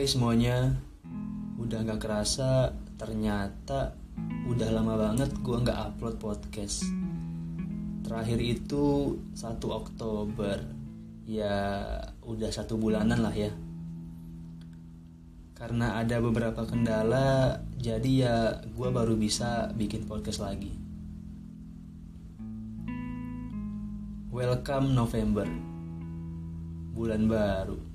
Hai semuanya, udah gak kerasa ternyata udah lama banget gue gak upload podcast. Terakhir itu 1 Oktober, ya udah satu bulanan lah ya. Karena ada beberapa kendala, jadi ya gue baru bisa bikin podcast lagi. Welcome November, bulan baru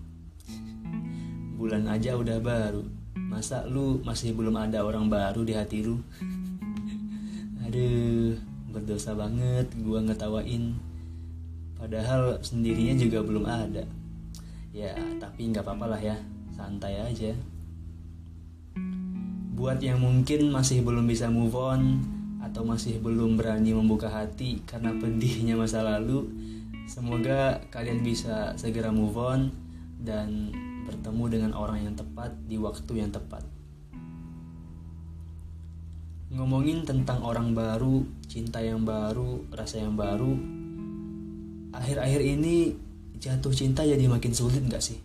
bulan aja udah baru. Masa lu masih belum ada orang baru di hati lu? Aduh berdosa banget gua ngetawain. Padahal sendirinya juga belum ada. Ya tapi nggak apa-apa lah ya. Santai aja. Buat yang mungkin masih belum bisa move on atau masih belum berani membuka hati karena pedihnya masa lalu semoga kalian bisa segera move on dan bertemu dengan orang yang tepat di waktu yang tepat. Ngomongin tentang orang baru, cinta yang baru, rasa yang baru, akhir-akhir ini jatuh cinta jadi makin sulit gak sih?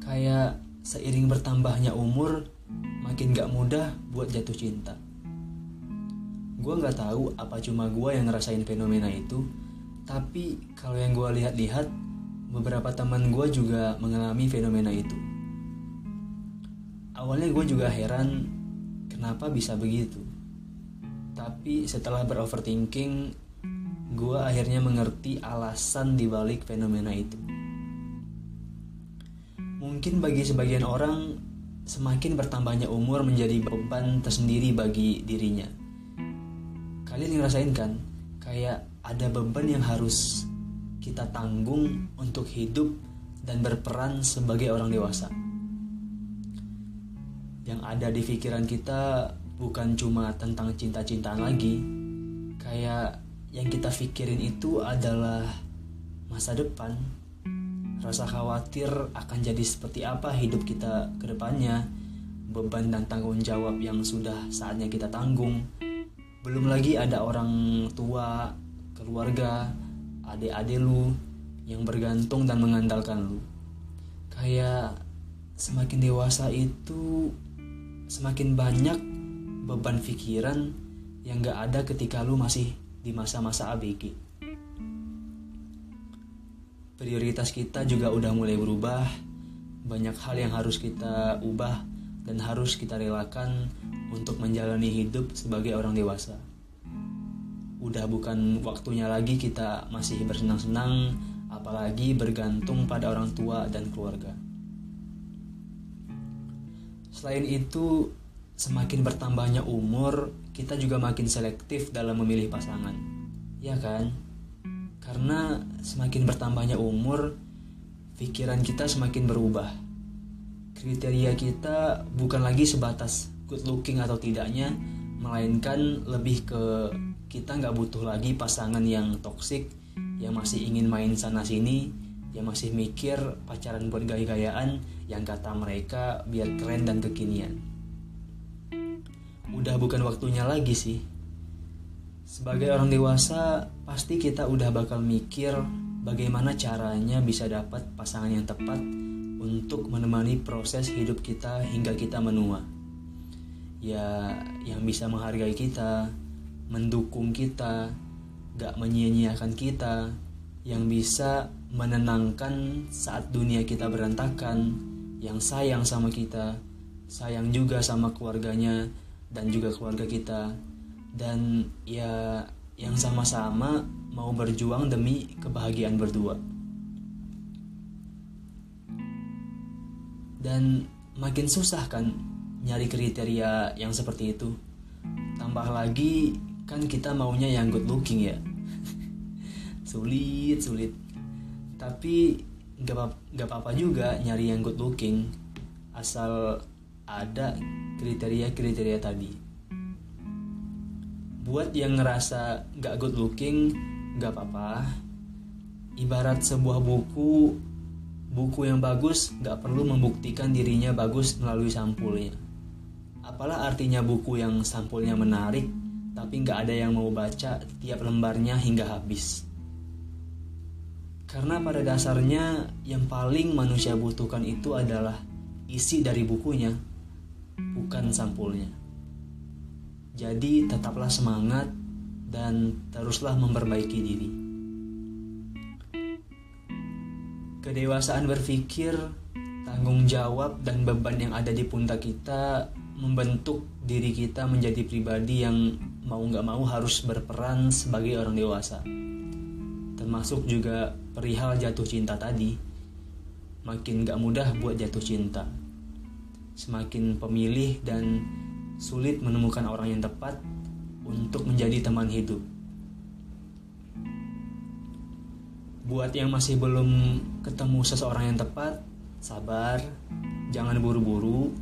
Kayak seiring bertambahnya umur, makin gak mudah buat jatuh cinta. Gue gak tahu apa cuma gue yang ngerasain fenomena itu, tapi kalau yang gue lihat-lihat, beberapa teman gue juga mengalami fenomena itu. Awalnya gue juga heran kenapa bisa begitu. Tapi setelah beroverthinking, gue akhirnya mengerti alasan dibalik fenomena itu. Mungkin bagi sebagian orang, semakin bertambahnya umur menjadi beban tersendiri bagi dirinya. Kalian ngerasain kan? Kayak ada beban yang harus kita tanggung untuk hidup dan berperan sebagai orang dewasa. Yang ada di pikiran kita bukan cuma tentang cinta-cintaan lagi, kayak yang kita pikirin itu adalah masa depan. Rasa khawatir akan jadi seperti apa hidup kita ke depannya, beban dan tanggung jawab yang sudah saatnya kita tanggung. Belum lagi ada orang tua, keluarga, adik-adik lu yang bergantung dan mengandalkan lu. Kayak semakin dewasa itu semakin banyak beban pikiran yang gak ada ketika lu masih di masa-masa ABG. Prioritas kita juga udah mulai berubah, banyak hal yang harus kita ubah dan harus kita relakan untuk menjalani hidup sebagai orang dewasa udah bukan waktunya lagi kita masih bersenang-senang apalagi bergantung pada orang tua dan keluarga. Selain itu, semakin bertambahnya umur, kita juga makin selektif dalam memilih pasangan. Ya kan? Karena semakin bertambahnya umur, pikiran kita semakin berubah. Kriteria kita bukan lagi sebatas good looking atau tidaknya, melainkan lebih ke kita nggak butuh lagi pasangan yang toksik yang masih ingin main sana sini yang masih mikir pacaran buat gaya-gayaan yang kata mereka biar keren dan kekinian. Udah bukan waktunya lagi sih. Sebagai orang dewasa pasti kita udah bakal mikir bagaimana caranya bisa dapat pasangan yang tepat untuk menemani proses hidup kita hingga kita menua. Ya yang bisa menghargai kita mendukung kita, gak menyia-nyiakan kita, yang bisa menenangkan saat dunia kita berantakan, yang sayang sama kita, sayang juga sama keluarganya dan juga keluarga kita, dan ya yang sama-sama mau berjuang demi kebahagiaan berdua. Dan makin susah kan nyari kriteria yang seperti itu. Tambah lagi kan kita maunya yang good looking ya. Sulit sulit. Tapi nggak apa-apa juga nyari yang good looking asal ada kriteria-kriteria tadi. Buat yang ngerasa nggak good looking nggak apa-apa. Ibarat sebuah buku buku yang bagus nggak perlu membuktikan dirinya bagus melalui sampulnya. Apalah artinya buku yang sampulnya menarik tapi nggak ada yang mau baca tiap lembarnya hingga habis. Karena pada dasarnya yang paling manusia butuhkan itu adalah isi dari bukunya, bukan sampulnya. Jadi tetaplah semangat dan teruslah memperbaiki diri. Kedewasaan berpikir, tanggung jawab dan beban yang ada di pundak kita membentuk diri kita menjadi pribadi yang mau nggak mau harus berperan sebagai orang dewasa. Termasuk juga perihal jatuh cinta tadi. Makin gak mudah buat jatuh cinta. Semakin pemilih dan sulit menemukan orang yang tepat untuk menjadi teman hidup. Buat yang masih belum ketemu seseorang yang tepat, sabar, jangan buru-buru,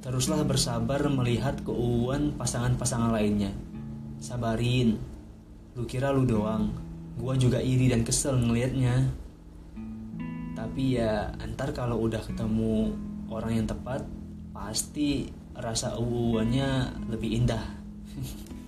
teruslah bersabar melihat keuuan pasangan-pasangan lainnya. Sabarin, lu kira lu doang, gua juga iri dan kesel ngelihatnya. Tapi ya antar kalau udah ketemu orang yang tepat, pasti rasa uuannya lebih indah.